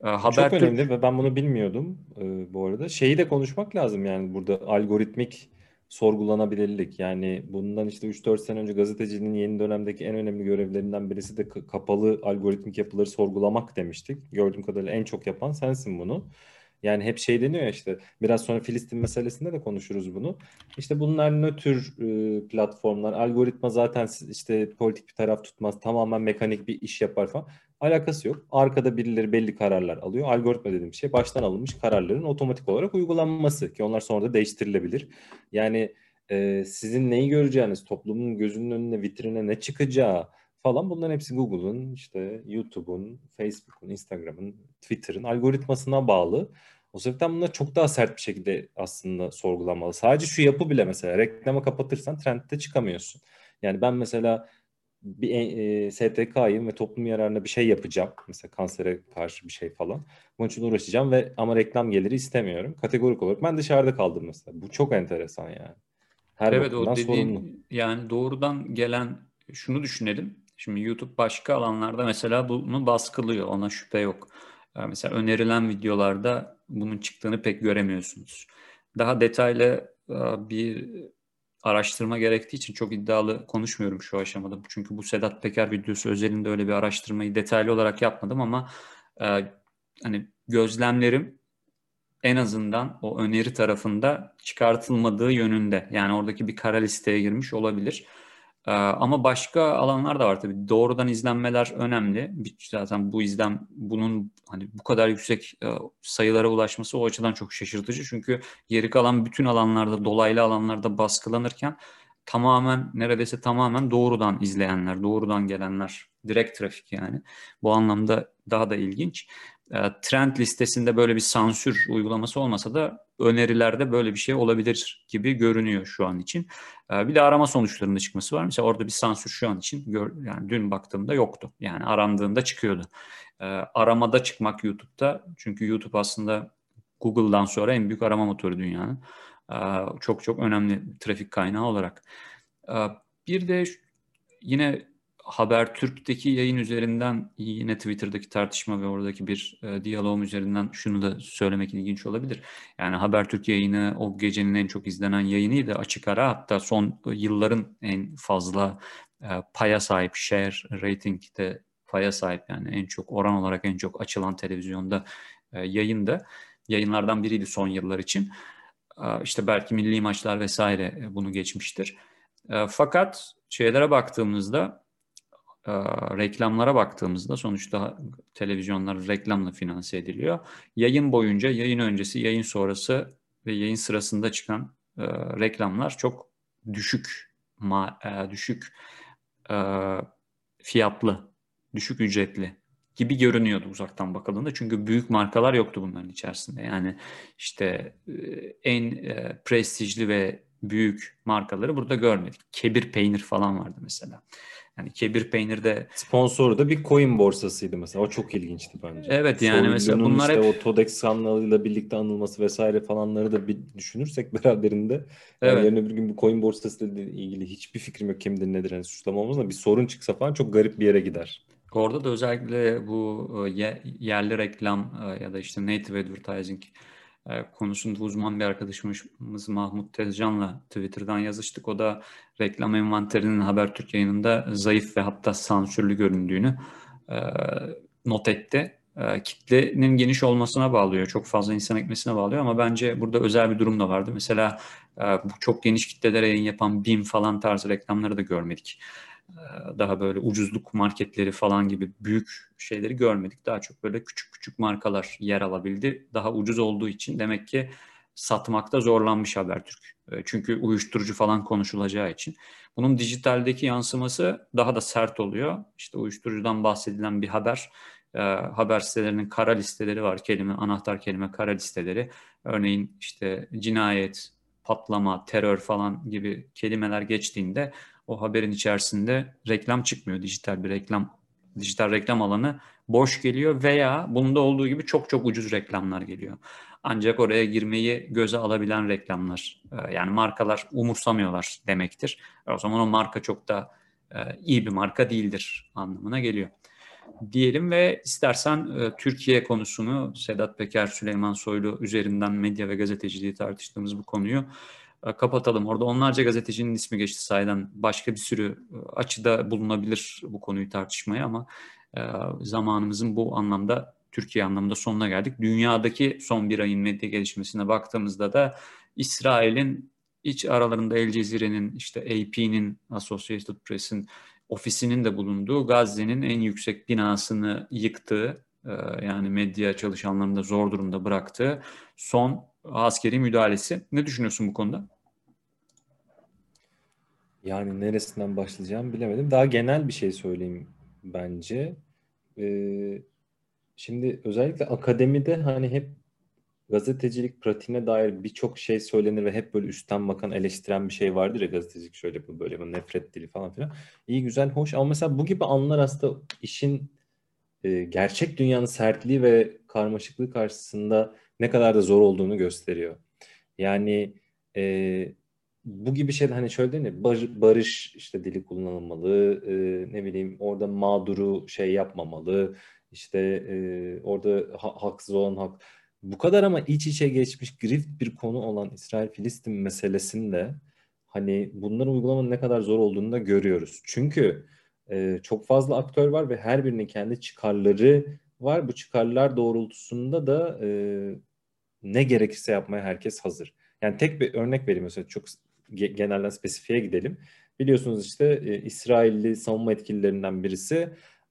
Speaker 2: E, Haber Çok önemli ve ben bunu bilmiyordum e, bu arada. Şeyi de konuşmak lazım yani burada algoritmik sorgulanabilirlik. Yani bundan işte 3-4 sene önce gazeteciliğin yeni dönemdeki en önemli görevlerinden birisi de kapalı algoritmik yapıları sorgulamak demiştik. Gördüğüm kadarıyla en çok yapan sensin bunu. Yani hep şey deniyor ya işte biraz sonra Filistin meselesinde de konuşuruz bunu. İşte bunlar nötr e, platformlar, algoritma zaten işte politik bir taraf tutmaz, tamamen mekanik bir iş yapar falan. Alakası yok. Arkada birileri belli kararlar alıyor. Algoritma dediğim şey baştan alınmış kararların otomatik olarak uygulanması ki onlar sonra da değiştirilebilir. Yani e, sizin neyi göreceğiniz, toplumun gözünün önüne, vitrine ne çıkacağı falan bunların hepsi Google'un, işte YouTube'un, Facebook'un, Instagram'ın, Twitter'ın algoritmasına bağlı. O sebepten bunlar çok daha sert bir şekilde aslında sorgulanmalı. Sadece şu yapı bile mesela reklama kapatırsan trendte çıkamıyorsun. Yani ben mesela bir e, STK'yım ve toplum yararına bir şey yapacağım. Mesela kansere karşı bir şey falan. Bunun için uğraşacağım ve ama reklam geliri istemiyorum. Kategorik olarak ben dışarıda kaldım mesela. Bu çok enteresan yani.
Speaker 1: Her evet o dediğin sorumlu. yani doğrudan gelen şunu düşünelim. Şimdi YouTube başka alanlarda mesela bunu baskılıyor. Ona şüphe yok. Yani mesela önerilen videolarda bunun çıktığını pek göremiyorsunuz. Daha detaylı bir araştırma gerektiği için çok iddialı konuşmuyorum şu aşamada. Çünkü bu Sedat Peker videosu özelinde öyle bir araştırmayı detaylı olarak yapmadım ama e, hani gözlemlerim en azından o öneri tarafında çıkartılmadığı yönünde. Yani oradaki bir kara listeye girmiş olabilir. Ee, ama başka alanlar da var tabii. Doğrudan izlenmeler önemli. Zaten bu izlem bunun hani bu kadar yüksek e, sayılara ulaşması o açıdan çok şaşırtıcı. Çünkü geri kalan bütün alanlarda, dolaylı alanlarda baskılanırken tamamen neredeyse tamamen doğrudan izleyenler, doğrudan gelenler, direkt trafik yani. Bu anlamda daha da ilginç. E, trend listesinde böyle bir sansür uygulaması olmasa da önerilerde böyle bir şey olabilir gibi görünüyor şu an için. E, bir de arama sonuçlarında çıkması var. Mesela orada bir sansür şu an için yani dün baktığımda yoktu. Yani arandığında çıkıyordu. E, aramada çıkmak YouTube'da çünkü YouTube aslında Google'dan sonra en büyük arama motoru dünyanın. Çok çok önemli trafik kaynağı olarak. Bir de yine Habertürk'teki yayın üzerinden yine Twitter'daki tartışma ve oradaki bir e, diyalogum üzerinden şunu da söylemek ilginç olabilir. Yani Habertürk yayını o gecenin en çok izlenen yayınıydı açık ara hatta son yılların en fazla e, paya sahip share rating'de paya sahip yani en çok oran olarak en çok açılan televizyonda e, yayında yayınlardan biriydi son yıllar için. E, işte belki milli maçlar vesaire e, bunu geçmiştir. E, fakat şeylere baktığımızda e, reklamlara baktığımızda sonuçta televizyonlar reklamla finanse ediliyor. Yayın boyunca, yayın öncesi, yayın sonrası ve yayın sırasında çıkan e, reklamlar çok düşük ma, e, düşük e, fiyatlı, düşük ücretli gibi görünüyordu uzaktan bakıldığında. Çünkü büyük markalar yoktu bunların içerisinde. Yani işte e, en e, prestijli ve büyük markaları burada görmedik. Kebir peynir falan vardı mesela. Yani kebir peynir de
Speaker 2: sponsoru da bir coin borsasıydı mesela. O çok ilginçti bence.
Speaker 1: Evet yani Soylu'nun mesela bunlar işte
Speaker 2: hep o Todex skandalıyla birlikte anılması vesaire falanları da bir düşünürsek beraberinde evet. yani yarın öbür gün bu coin borsası ile ilgili hiçbir fikrim yok kimdir nedir hani suçlamamız da bir sorun çıksa falan çok garip bir yere gider.
Speaker 1: Orada da özellikle bu e, yerli reklam e, ya da işte native advertising konusunda uzman bir arkadaşımız Mahmut Tezcan'la Twitter'dan yazıştık. O da reklam envanterinin Habertürk yayınında zayıf ve hatta sansürlü göründüğünü e, not etti. E, kitlenin geniş olmasına bağlıyor, çok fazla insan ekmesine bağlıyor ama bence burada özel bir durum da vardı. Mesela bu çok geniş kitlelere yayın yapan BİM falan tarzı reklamları da görmedik. Ee, daha böyle ucuzluk marketleri falan gibi büyük şeyleri görmedik. Daha çok böyle küçük küçük markalar yer alabildi. Daha ucuz olduğu için demek ki satmakta zorlanmış Habertürk. Ee, çünkü uyuşturucu falan konuşulacağı için. Bunun dijitaldeki yansıması daha da sert oluyor. İşte uyuşturucudan bahsedilen bir haber. E, haber sitelerinin kara listeleri var. Kelime, anahtar kelime kara listeleri. Örneğin işte cinayet, patlama, terör falan gibi kelimeler geçtiğinde o haberin içerisinde reklam çıkmıyor. Dijital bir reklam, dijital reklam alanı boş geliyor veya bunda olduğu gibi çok çok ucuz reklamlar geliyor. Ancak oraya girmeyi göze alabilen reklamlar. E, yani markalar umursamıyorlar demektir. O zaman o marka çok da e, iyi bir marka değildir anlamına geliyor. Diyelim ve istersen e, Türkiye konusunu Sedat Peker, Süleyman Soylu üzerinden medya ve gazeteciliği tartıştığımız bu konuyu e, kapatalım. Orada onlarca gazetecinin ismi geçti sayeden. Başka bir sürü e, açıda bulunabilir bu konuyu tartışmaya ama e, zamanımızın bu anlamda Türkiye anlamda sonuna geldik. Dünyadaki son bir ayın medya gelişmesine baktığımızda da İsrail'in iç aralarında El Cezire'nin, işte AP'nin, Associated Press'in ofisinin de bulunduğu Gazze'nin en yüksek binasını yıktığı, yani medya çalışanlarını da zor durumda bıraktığı son askeri müdahalesi. Ne düşünüyorsun bu konuda?
Speaker 2: Yani neresinden başlayacağım bilemedim. Daha genel bir şey söyleyeyim bence. Ee, şimdi özellikle akademide hani hep gazetecilik pratiğine dair birçok şey söylenir ve hep böyle üstten bakan eleştiren bir şey vardır ya gazetecilik şöyle bu böyle bu nefret dili falan filan. İyi güzel hoş ama mesela bu gibi anlar aslında işin e, gerçek dünyanın sertliği ve karmaşıklığı karşısında ne kadar da zor olduğunu gösteriyor. Yani e, bu gibi şeyler hani şöyle değil mi? barış işte dili kullanılmalı, e, ne bileyim orada mağduru şey yapmamalı, işte e, orada ha, haksız olan hak. Bu kadar ama iç içe geçmiş grift bir konu olan İsrail-Filistin meselesinde hani bunların uygulamanın ne kadar zor olduğunu da görüyoruz. Çünkü e, çok fazla aktör var ve her birinin kendi çıkarları var. Bu çıkarlar doğrultusunda da e, ne gerekirse yapmaya herkes hazır. Yani tek bir örnek vereyim mesela çok genelden spesifiye gidelim. Biliyorsunuz işte e, İsrailli savunma etkililerinden birisi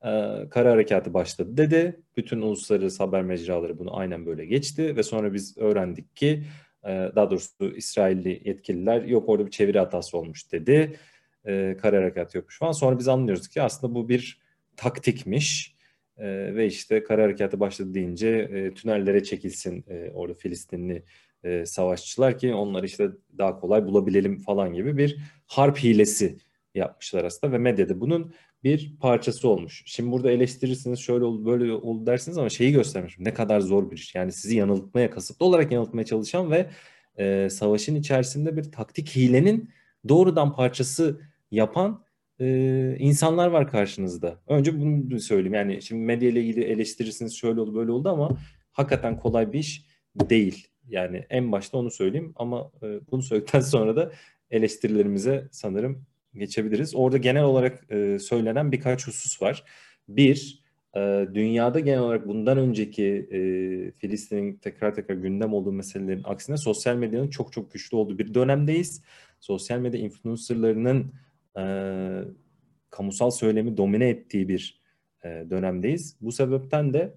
Speaker 2: e, kara harekatı başladı dedi. Bütün uluslararası haber mecraları bunu aynen böyle geçti ve sonra biz öğrendik ki e, daha doğrusu İsrailli yetkililer yok orada bir çeviri hatası olmuş dedi. E, kara harekatı yokmuş falan. Sonra biz anlıyoruz ki aslında bu bir taktikmiş. E, ve işte kara harekatı başladı deyince e, tünellere çekilsin e, orada Filistinli e, savaşçılar ki onları işte daha kolay bulabilelim falan gibi bir harp hilesi yapmışlar aslında ve medyada bunun bir parçası olmuş. Şimdi burada eleştirirsiniz şöyle oldu böyle oldu dersiniz ama şeyi göstermiş. Ne kadar zor bir iş. Yani sizi yanıltmaya, kasıtlı olarak yanıltmaya çalışan ve e, savaşın içerisinde bir taktik hilenin doğrudan parçası yapan e, insanlar var karşınızda. Önce bunu söyleyeyim. Yani şimdi medya ile ilgili eleştirirsiniz şöyle oldu böyle oldu ama hakikaten kolay bir iş değil. Yani en başta onu söyleyeyim ama e, bunu söyledikten sonra da eleştirilerimize sanırım geçebiliriz. Orada genel olarak e, söylenen birkaç husus var. Bir, e, dünyada genel olarak bundan önceki e, Filistin'in tekrar tekrar gündem olduğu meselelerin aksine sosyal medyanın çok çok güçlü olduğu bir dönemdeyiz. Sosyal medya influencerlarının e, kamusal söylemi domine ettiği bir e, dönemdeyiz. Bu sebepten de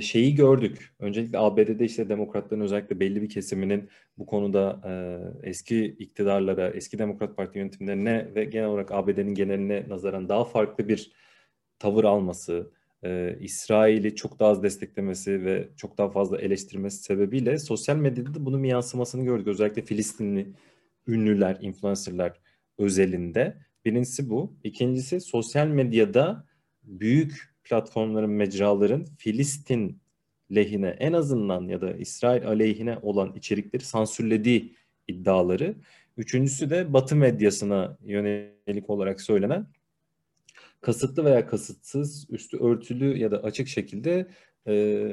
Speaker 2: şeyi gördük. Öncelikle ABD'de işte demokratların özellikle belli bir kesiminin bu konuda eski iktidarlara, eski Demokrat Parti yönetimlerine ve genel olarak ABD'nin geneline nazaran daha farklı bir tavır alması, İsrail'i çok daha az desteklemesi ve çok daha fazla eleştirmesi sebebiyle sosyal medyada da bunun yansımasını gördük. Özellikle Filistinli ünlüler, influencerlar özelinde. Birincisi bu. İkincisi sosyal medyada büyük platformların, mecraların Filistin lehine en azından ya da İsrail aleyhine olan içerikleri sansürlediği iddiaları. Üçüncüsü de Batı medyasına yönelik olarak söylenen kasıtlı veya kasıtsız, üstü örtülü ya da açık şekilde e,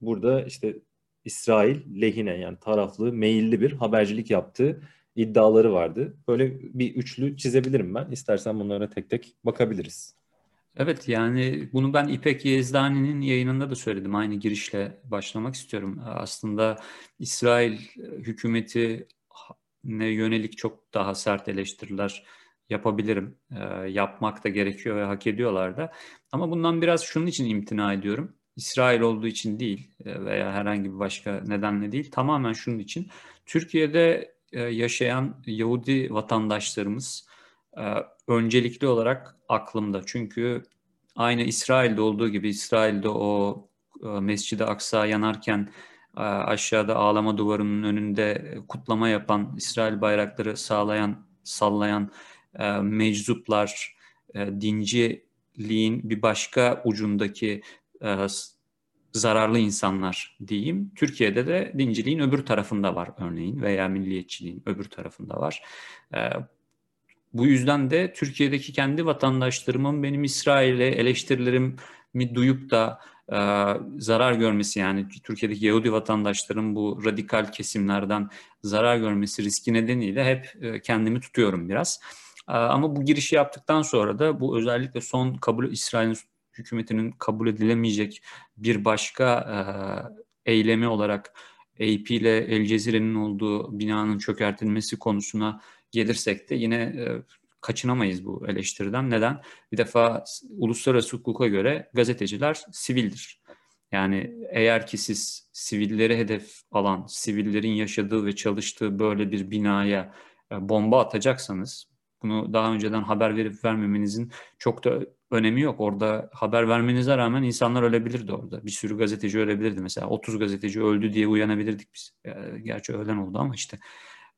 Speaker 2: burada işte İsrail lehine yani taraflı, meyilli bir habercilik yaptığı iddiaları vardı. Böyle bir üçlü çizebilirim ben. İstersen bunlara tek tek bakabiliriz.
Speaker 1: Evet yani bunu ben İpek Yezdani'nin yayınında da söyledim. Aynı girişle başlamak istiyorum. Aslında İsrail hükümeti ne yönelik çok daha sert eleştiriler yapabilirim. E, yapmak da gerekiyor ve hak ediyorlar da. Ama bundan biraz şunun için imtina ediyorum. İsrail olduğu için değil veya herhangi bir başka nedenle değil. Tamamen şunun için. Türkiye'de yaşayan Yahudi vatandaşlarımız öncelikli olarak aklımda. Çünkü aynı İsrail'de olduğu gibi İsrail'de o Mescid-i Aksa yanarken aşağıda ağlama duvarının önünde kutlama yapan, İsrail bayrakları sağlayan, sallayan meczuplar, dinciliğin bir başka ucundaki zararlı insanlar diyeyim. Türkiye'de de dinciliğin öbür tarafında var örneğin veya milliyetçiliğin öbür tarafında var. Bu yüzden de Türkiye'deki kendi vatandaşlarımın benim İsrail'e eleştirilerimi duyup da e, zarar görmesi yani Türkiye'deki Yahudi vatandaşların bu radikal kesimlerden zarar görmesi riski nedeniyle hep e, kendimi tutuyorum biraz. E, ama bu girişi yaptıktan sonra da bu özellikle son kabul İsrail'in hükümetinin kabul edilemeyecek bir başka e, eylemi olarak AP ile El Cezire'nin olduğu binanın çökertilmesi konusuna gelirsek de yine e, kaçınamayız bu eleştiriden. Neden? Bir defa uluslararası hukuka göre gazeteciler sivildir. Yani eğer ki siz sivilleri hedef alan, sivillerin yaşadığı ve çalıştığı böyle bir binaya e, bomba atacaksanız bunu daha önceden haber verip vermemenizin çok da önemi yok. Orada haber vermenize rağmen insanlar ölebilirdi orada. Bir sürü gazeteci ölebilirdi mesela. 30 gazeteci öldü diye uyanabilirdik biz. E, gerçi ölen oldu ama işte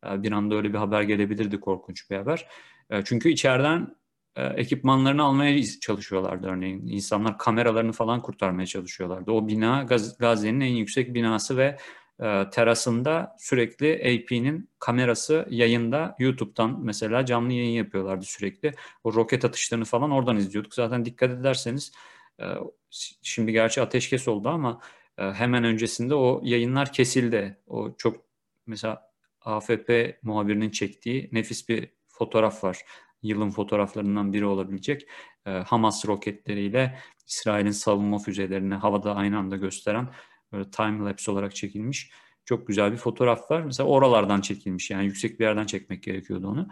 Speaker 1: bir anda öyle bir haber gelebilirdi korkunç bir haber. E, çünkü içeriden ekipmanlarını almaya çalışıyorlardı örneğin. İnsanlar kameralarını falan kurtarmaya çalışıyorlardı. O bina Gaz Gazze'nin en yüksek binası ve e, terasında sürekli AP'nin kamerası yayında YouTube'dan mesela canlı yayın yapıyorlardı sürekli. O roket atışlarını falan oradan izliyorduk. Zaten dikkat ederseniz e, şimdi gerçi ateşkes oldu ama e, hemen öncesinde o yayınlar kesildi. O çok mesela AFP muhabirinin çektiği nefis bir fotoğraf var. Yılın fotoğraflarından biri olabilecek. Hamas roketleriyle İsrail'in savunma füzelerini havada aynı anda gösteren Böyle time lapse olarak çekilmiş. Çok güzel bir fotoğraf var. Mesela oralardan çekilmiş yani yüksek bir yerden çekmek gerekiyordu onu.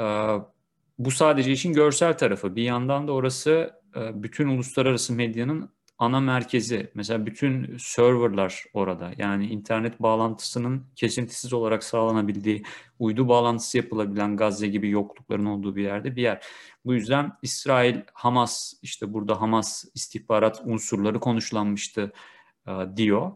Speaker 1: Ee, bu sadece işin görsel tarafı. Bir yandan da orası e, bütün uluslararası medyanın ana merkezi. Mesela bütün serverlar orada. Yani internet bağlantısının kesintisiz olarak sağlanabildiği, uydu bağlantısı yapılabilen Gazze gibi yoklukların olduğu bir yerde bir yer. Bu yüzden İsrail, Hamas, işte burada Hamas istihbarat unsurları konuşlanmıştı e, diyor.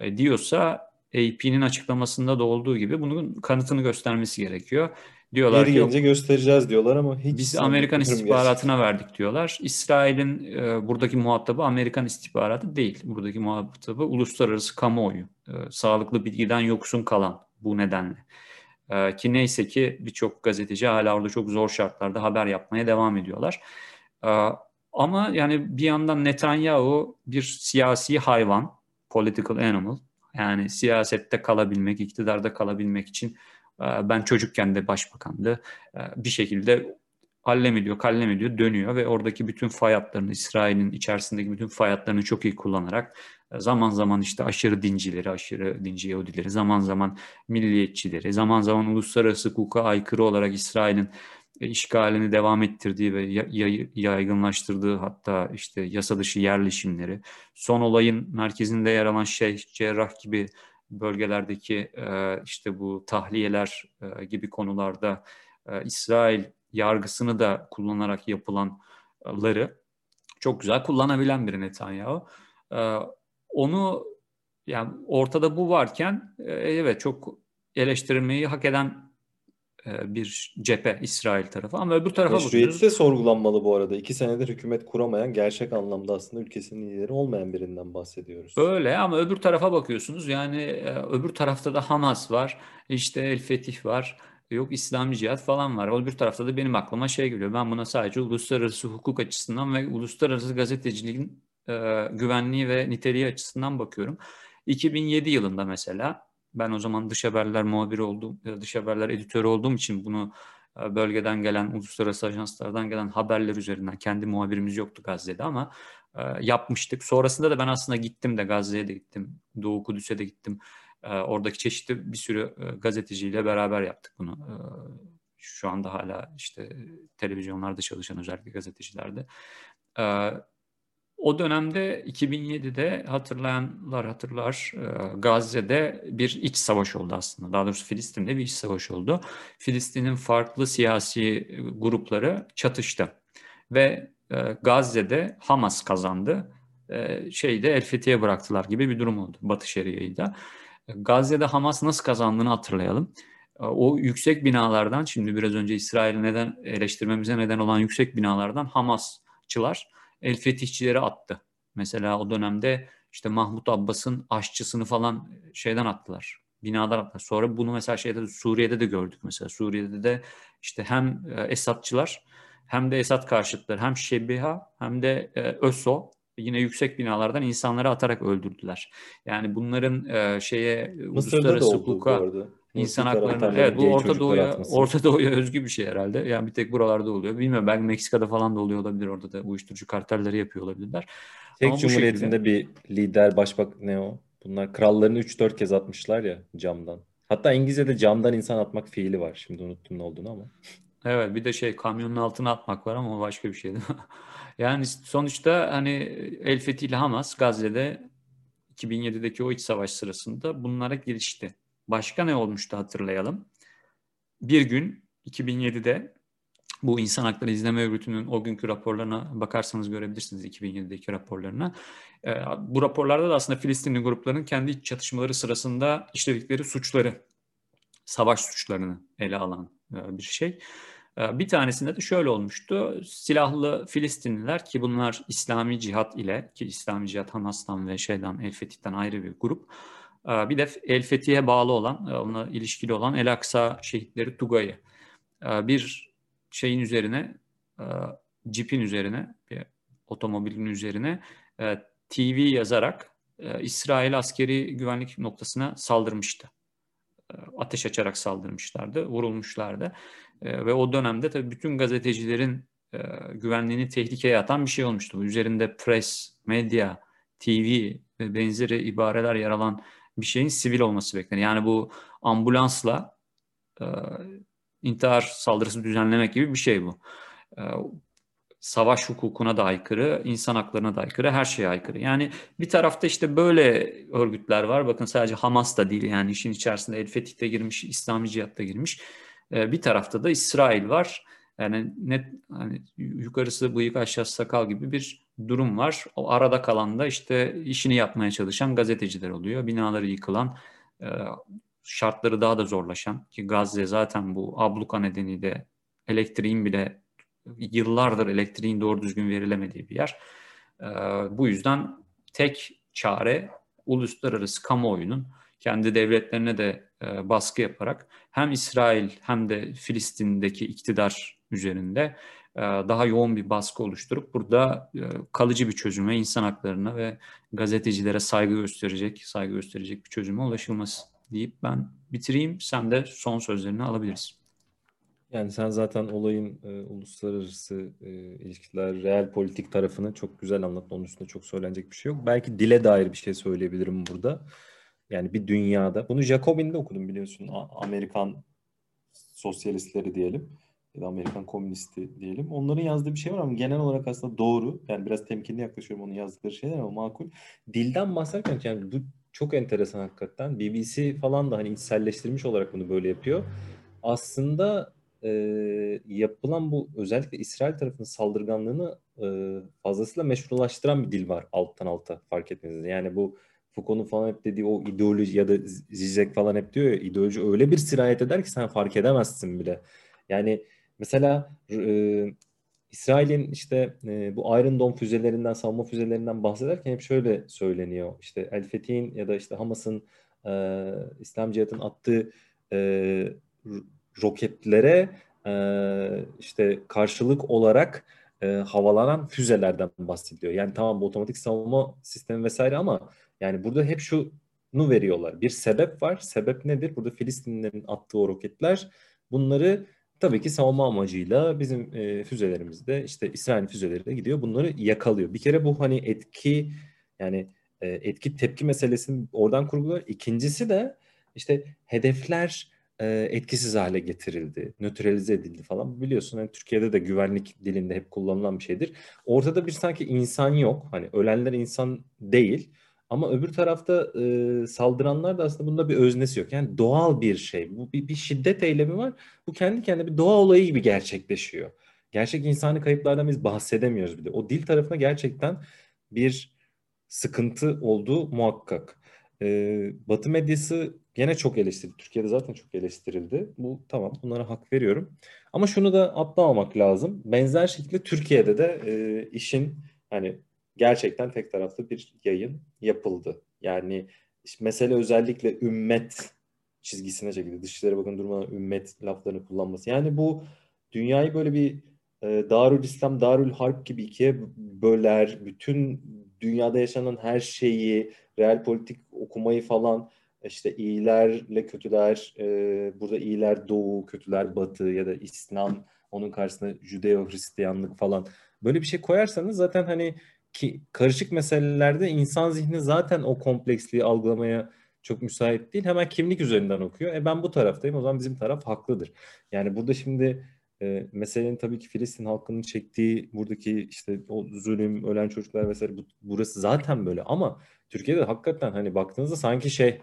Speaker 1: E, diyorsa AP'nin açıklamasında da olduğu gibi bunun kanıtını göstermesi gerekiyor.
Speaker 2: Diyorlar Geri ki gelince göstereceğiz diyorlar ama hiç
Speaker 1: biz Amerikan istihbaratına gerçekten. verdik diyorlar. İsrail'in e, buradaki muhatabı Amerikan istihbaratı değil. Buradaki muhatabı uluslararası kamuoyu. E, sağlıklı bilgiden yoksun kalan bu nedenle. E, ki neyse ki birçok gazeteci hala orada çok zor şartlarda haber yapmaya devam ediyorlar. E, ama yani bir yandan Netanyahu bir siyasi hayvan, political animal. Yani siyasette kalabilmek, iktidarda kalabilmek için ee, ben çocukken de başbakandı. Ee, bir şekilde hallem ediyor, kallem ediyor, dönüyor ve oradaki bütün fay hatlarını, İsrail'in içerisindeki bütün fay hatlarını çok iyi kullanarak e, zaman zaman işte aşırı dincileri, aşırı dinci Yahudileri, zaman zaman milliyetçileri, zaman zaman uluslararası hukuka aykırı olarak İsrail'in e, işgalini devam ettirdiği ve yaygınlaştırdığı hatta işte yasa dışı yerleşimleri, son olayın merkezinde yer alan şey Cerrah gibi bölgelerdeki e, işte bu tahliyeler e, gibi konularda e, İsrail yargısını da kullanarak yapılanları çok güzel kullanabilen bir Netanyahu. Onu yani ortada bu varken evet çok eleştirilmeyi hak eden e, bir cephe İsrail tarafı ama öbür tarafa
Speaker 2: bakıyoruz. de sorgulanmalı bu arada. İki senedir hükümet kuramayan gerçek anlamda aslında ülkesinin lideri olmayan birinden bahsediyoruz.
Speaker 1: Öyle ama öbür tarafa bakıyorsunuz yani e, öbür tarafta da Hamas var işte El Fetih var yok İslami cihat falan var. Öbür tarafta da benim aklıma şey geliyor ben buna sadece uluslararası hukuk açısından ve uluslararası gazeteciliğin e, güvenliği ve niteliği açısından bakıyorum. 2007 yılında mesela ben o zaman dış haberler muhabiri oldum, dış haberler editörü olduğum için bunu e, bölgeden gelen, uluslararası ajanslardan gelen haberler üzerinden kendi muhabirimiz yoktu Gazze'de ama e, yapmıştık. Sonrasında da ben aslında gittim de Gazze'ye de gittim, Doğu Kudüs'e de gittim. E, oradaki çeşitli bir sürü gazeteciyle beraber yaptık bunu. Şu anda hala işte televizyonlarda çalışan özellikle gazetecilerde. O dönemde 2007'de hatırlayanlar hatırlar e, Gazze'de bir iç savaş oldu aslında. Daha doğrusu Filistin'de bir iç savaş oldu. Filistin'in farklı siyasi grupları çatıştı. Ve e, Gazze'de Hamas kazandı. E, şeyde El Fethi'ye bıraktılar gibi bir durum oldu Batı Şeria'yı da. Gazze'de Hamas nasıl kazandığını hatırlayalım. O yüksek binalardan, şimdi biraz önce İsrail'i neden eleştirmemize neden olan yüksek binalardan Hamasçılar el fetihçileri attı. Mesela o dönemde işte Mahmut Abbas'ın aşçısını falan şeyden attılar. Binadan attılar. Sonra bunu mesela şeyde Suriye'de de gördük mesela. Suriye'de de işte hem e, Esadçılar hem de Esad karşıtları hem Şebiha hem de e, ÖSO yine yüksek binalardan insanları atarak öldürdüler. Yani bunların e, şeye
Speaker 2: Mısır'da uluslararası hukuka
Speaker 1: İnsan haklarını evet bu Orta Doğu'ya Orta Doğu'ya özgü bir şey herhalde. Yani bir tek buralarda oluyor. Bilmiyorum belki Meksika'da falan da oluyor olabilir. Orada da uyuşturucu kartelleri yapıyor olabilirler.
Speaker 2: Tek Ama Cumhuriyeti'nde şekilde... bir lider başbak ne o? Bunlar krallarını 3-4 kez atmışlar ya camdan. Hatta İngilizce'de camdan insan atmak fiili var. Şimdi unuttum ne olduğunu ama.
Speaker 1: Evet bir de şey kamyonun altına atmak var ama o başka bir şey değil mi? yani sonuçta hani El Fethi ile Hamas Gazze'de 2007'deki o iç savaş sırasında bunlara girişti. Başka ne olmuştu hatırlayalım. Bir gün 2007'de bu İnsan Hakları İzleme Örgütü'nün o günkü raporlarına bakarsanız görebilirsiniz 2007'deki raporlarına. E, bu raporlarda da aslında Filistinli grupların kendi iç çatışmaları sırasında işledikleri suçları, savaş suçlarını ele alan e, bir şey. E, bir tanesinde de şöyle olmuştu. Silahlı Filistinliler ki bunlar İslami cihat ile ki İslami cihat Hamas'tan ve şeyden El Fetih'ten ayrı bir grup ee, bir de El Fethi'ye bağlı olan, e, ona ilişkili olan El Aksa şehitleri Tugay'ı ee, bir şeyin üzerine, e, cipin üzerine, bir otomobilin üzerine e, TV yazarak İsrail askeri güvenlik noktasına saldırmıştı. Ateş açarak saldırmışlardı, vurulmuşlardı. Ve o dönemde tabii bütün gazetecilerin güvenliğini tehlikeye atan bir şey olmuştu. Üzerinde press, medya, TV ve benzeri ibareler yer alan bir şeyin sivil olması beklenir. Yani bu ambulansla e, intihar saldırısı düzenlemek gibi bir şey bu. E, savaş hukukuna da aykırı, insan haklarına da aykırı, her şeye aykırı. Yani bir tarafta işte böyle örgütler var. Bakın sadece Hamas da değil yani işin içerisinde El Fetih'te girmiş, İslami Cihat'ta girmiş. E, bir tarafta da İsrail var. Yani net hani yukarısı bıyık aşağısı sakal gibi bir durum var. O arada kalan da işte işini yapmaya çalışan gazeteciler oluyor. Binaları yıkılan, e, şartları daha da zorlaşan ki Gazze zaten bu abluka nedeniyle elektriğin bile yıllardır elektriğin doğru düzgün verilemediği bir yer. E, bu yüzden tek çare uluslararası kamuoyunun kendi devletlerine de e, baskı yaparak hem İsrail hem de Filistin'deki iktidar üzerinde daha yoğun bir baskı oluşturup burada e, kalıcı bir çözüme, insan haklarına ve gazetecilere saygı gösterecek, saygı gösterecek bir çözüme ulaşılması deyip ben bitireyim. Sen de son sözlerini alabilirsin.
Speaker 2: Yani sen zaten olayın e, uluslararası e, ilişkiler, real politik tarafını çok güzel anlattın. Onun üstünde çok söylenecek bir şey yok. Belki dile dair bir şey söyleyebilirim burada. Yani bir dünyada. Bunu Jacobin'de okudum biliyorsun. Amerikan sosyalistleri diyelim. Ya da Amerikan komünisti diyelim. Onların yazdığı bir şey var ama genel olarak aslında doğru. Yani biraz temkinli yaklaşıyorum onun yazdıkları şeyler ama makul. Dilden bahsederken yani bu çok enteresan hakikaten. BBC falan da hani içselleştirmiş olarak bunu böyle yapıyor. Aslında e, yapılan bu özellikle İsrail tarafının saldırganlığını e, fazlasıyla meşrulaştıran bir dil var alttan alta fark etmeniz. Yani bu Foucault'un falan hep dediği o ideoloji ya da Zizek falan hep diyor ya ideoloji öyle bir sirayet eder ki sen fark edemezsin bile. Yani mesela e, İsrail'in işte e, bu Iron Dome füzelerinden, savunma füzelerinden bahsederken hep şöyle söyleniyor. İşte El Fetih'in ya da işte Hamas'ın e, İslam Cihat'ın attığı e, roketlere e, işte karşılık olarak e, havalanan füzelerden bahsediliyor. Yani tamam bu otomatik savunma sistemi vesaire ama yani burada hep şunu veriyorlar. Bir sebep var. Sebep nedir? Burada Filistinlilerin attığı o roketler bunları tabii ki savunma amacıyla bizim e, füzelerimizde işte İsrail füzeleri de gidiyor. Bunları yakalıyor. Bir kere bu hani etki yani e, etki tepki meselesini oradan kurguluyor. İkincisi de işte hedefler e, etkisiz hale getirildi, nötralize edildi falan. Biliyorsun hani Türkiye'de de güvenlik dilinde hep kullanılan bir şeydir. Ortada bir sanki insan yok. Hani ölenler insan değil. Ama öbür tarafta e, saldıranlar da aslında bunda bir öznesi yok. Yani doğal bir şey. Bu bir, bir şiddet eylemi var. Bu kendi kendine bir doğa olayı gibi gerçekleşiyor. Gerçek insani kayıplardan biz bahsedemiyoruz bir de. O dil tarafına gerçekten bir sıkıntı olduğu muhakkak. E, Batı medyası gene çok eleştirildi. Türkiye'de zaten çok eleştirildi. Bu tamam bunlara hak veriyorum. Ama şunu da atlamamak lazım. Benzer şekilde Türkiye'de de e, işin hani gerçekten tek taraflı bir yayın yapıldı. Yani işte mesele özellikle ümmet çizgisine çekildi. Dışişleri Bakanı durmadan ümmet laflarını kullanması. Yani bu dünyayı böyle bir e, Darül İslam, Darül Harp gibi ikiye böler. Bütün dünyada yaşanan her şeyi, real politik okumayı falan işte iyilerle kötüler, e, burada iyiler doğu, kötüler batı ya da İslam, onun karşısında Judeo-Hristiyanlık falan. Böyle bir şey koyarsanız zaten hani ki karışık meselelerde insan zihni zaten o kompleksliği algılamaya çok müsait değil. Hemen kimlik üzerinden okuyor. E ben bu taraftayım o zaman bizim taraf haklıdır. Yani burada şimdi e, meselenin tabii ki Filistin halkının çektiği buradaki işte o zulüm, ölen çocuklar vesaire bu, burası zaten böyle ama Türkiye'de hakikaten hani baktığınızda sanki şey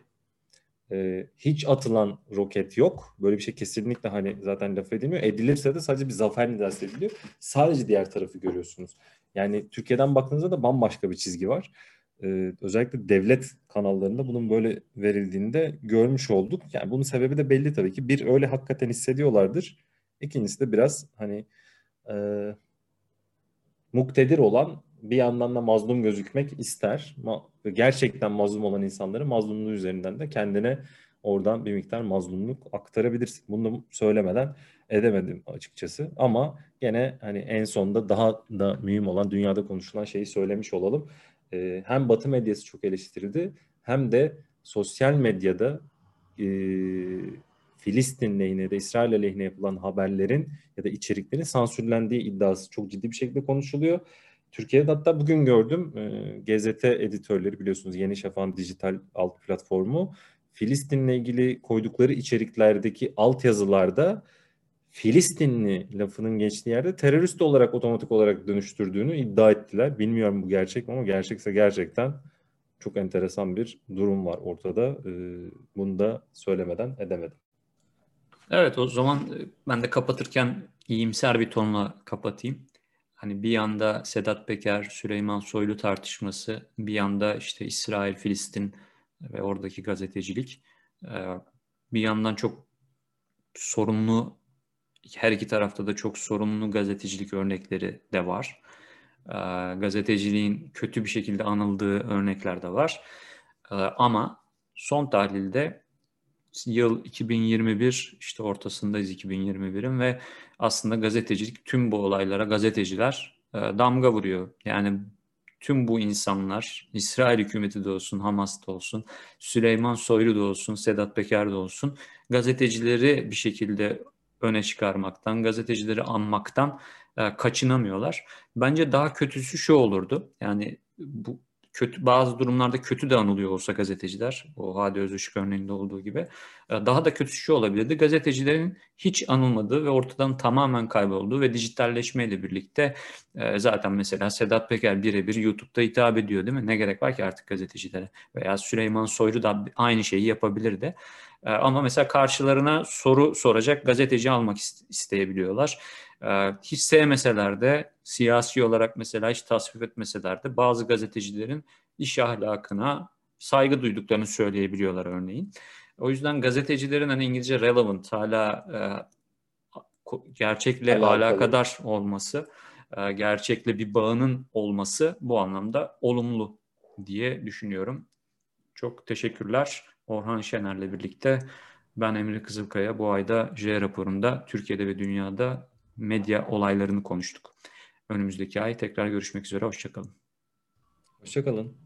Speaker 2: e, hiç atılan roket yok. Böyle bir şey kesinlikle hani zaten laf edilmiyor. Edilirse de sadece bir zafer nidası ediliyor. Sadece diğer tarafı görüyorsunuz. Yani Türkiye'den baktığınızda da bambaşka bir çizgi var. Ee, özellikle devlet kanallarında bunun böyle verildiğini de görmüş olduk. Yani bunun sebebi de belli tabii ki. Bir öyle hakikaten hissediyorlardır. İkincisi de biraz hani e, muktedir olan bir yandan da mazlum gözükmek ister. Ma gerçekten mazlum olan insanları mazlumluğu üzerinden de kendine oradan bir miktar mazlumluk aktarabilirsin. Bunu söylemeden edemedim açıkçası. Ama gene hani en sonunda daha da mühim olan dünyada konuşulan şeyi söylemiş olalım. Ee, hem Batı medyası çok eleştirildi hem de sosyal medyada e, Filistin lehine de İsrail lehine yapılan haberlerin ya da içeriklerin sansürlendiği iddiası çok ciddi bir şekilde konuşuluyor. Türkiye'de hatta bugün gördüm e, GZT editörleri biliyorsunuz Yeni Şafak'ın dijital alt platformu Filistin'le ilgili koydukları içeriklerdeki altyazılarda Filistinli lafının geçtiği yerde terörist olarak otomatik olarak dönüştürdüğünü iddia ettiler. Bilmiyorum bu gerçek mi ama gerçekse gerçekten çok enteresan bir durum var ortada. Ee, bunu da söylemeden edemedim.
Speaker 1: Evet o zaman e, ben de kapatırken iyimser bir tonla kapatayım. Hani bir yanda Sedat Peker, Süleyman Soylu tartışması, bir yanda işte İsrail, Filistin ve oradaki gazetecilik. Ee, bir yandan çok sorumlu, her iki tarafta da çok sorumlu gazetecilik örnekleri de var. Ee, gazeteciliğin kötü bir şekilde anıldığı örnekler de var. Ee, ama son tahlilde yıl 2021 işte ortasındayız 2021'in ve aslında gazetecilik tüm bu olaylara gazeteciler e, damga vuruyor. Yani tüm bu insanlar İsrail hükümeti de olsun, Hamas da olsun, Süleyman Soylu da olsun, Sedat Peker de olsun gazetecileri bir şekilde öne çıkarmaktan, gazetecileri anmaktan e, kaçınamıyorlar. Bence daha kötüsü şu olurdu. Yani bu kötü bazı durumlarda kötü de anılıyor olsa gazeteciler o Hadi Özışık örneğinde olduğu gibi e, daha da kötüsü şu olabilirdi. Gazetecilerin hiç anılmadığı ve ortadan tamamen kaybolduğu ve dijitalleşmeyle birlikte e, zaten mesela Sedat Peker birebir YouTube'da hitap ediyor değil mi? Ne gerek var ki artık gazetecilere? Veya Süleyman Soylu da aynı şeyi yapabilirdi. E, ama mesela karşılarına soru soracak gazeteci almak isteyebiliyorlar. Ee, hiç sevmeseler de siyasi olarak mesela hiç tasvip etmeseler de bazı gazetecilerin iş ahlakına saygı duyduklarını söyleyebiliyorlar örneğin. O yüzden gazetecilerin hani İngilizce relevant hala e, gerçekle Alakalı. alakadar olması, e, gerçekle bir bağının olması bu anlamda olumlu diye düşünüyorum. Çok teşekkürler Orhan Şener'le birlikte. Ben Emre Kızılkaya bu ayda J raporunda Türkiye'de ve dünyada medya olaylarını konuştuk. Önümüzdeki ay tekrar görüşmek üzere. Hoşçakalın.
Speaker 2: Hoşçakalın.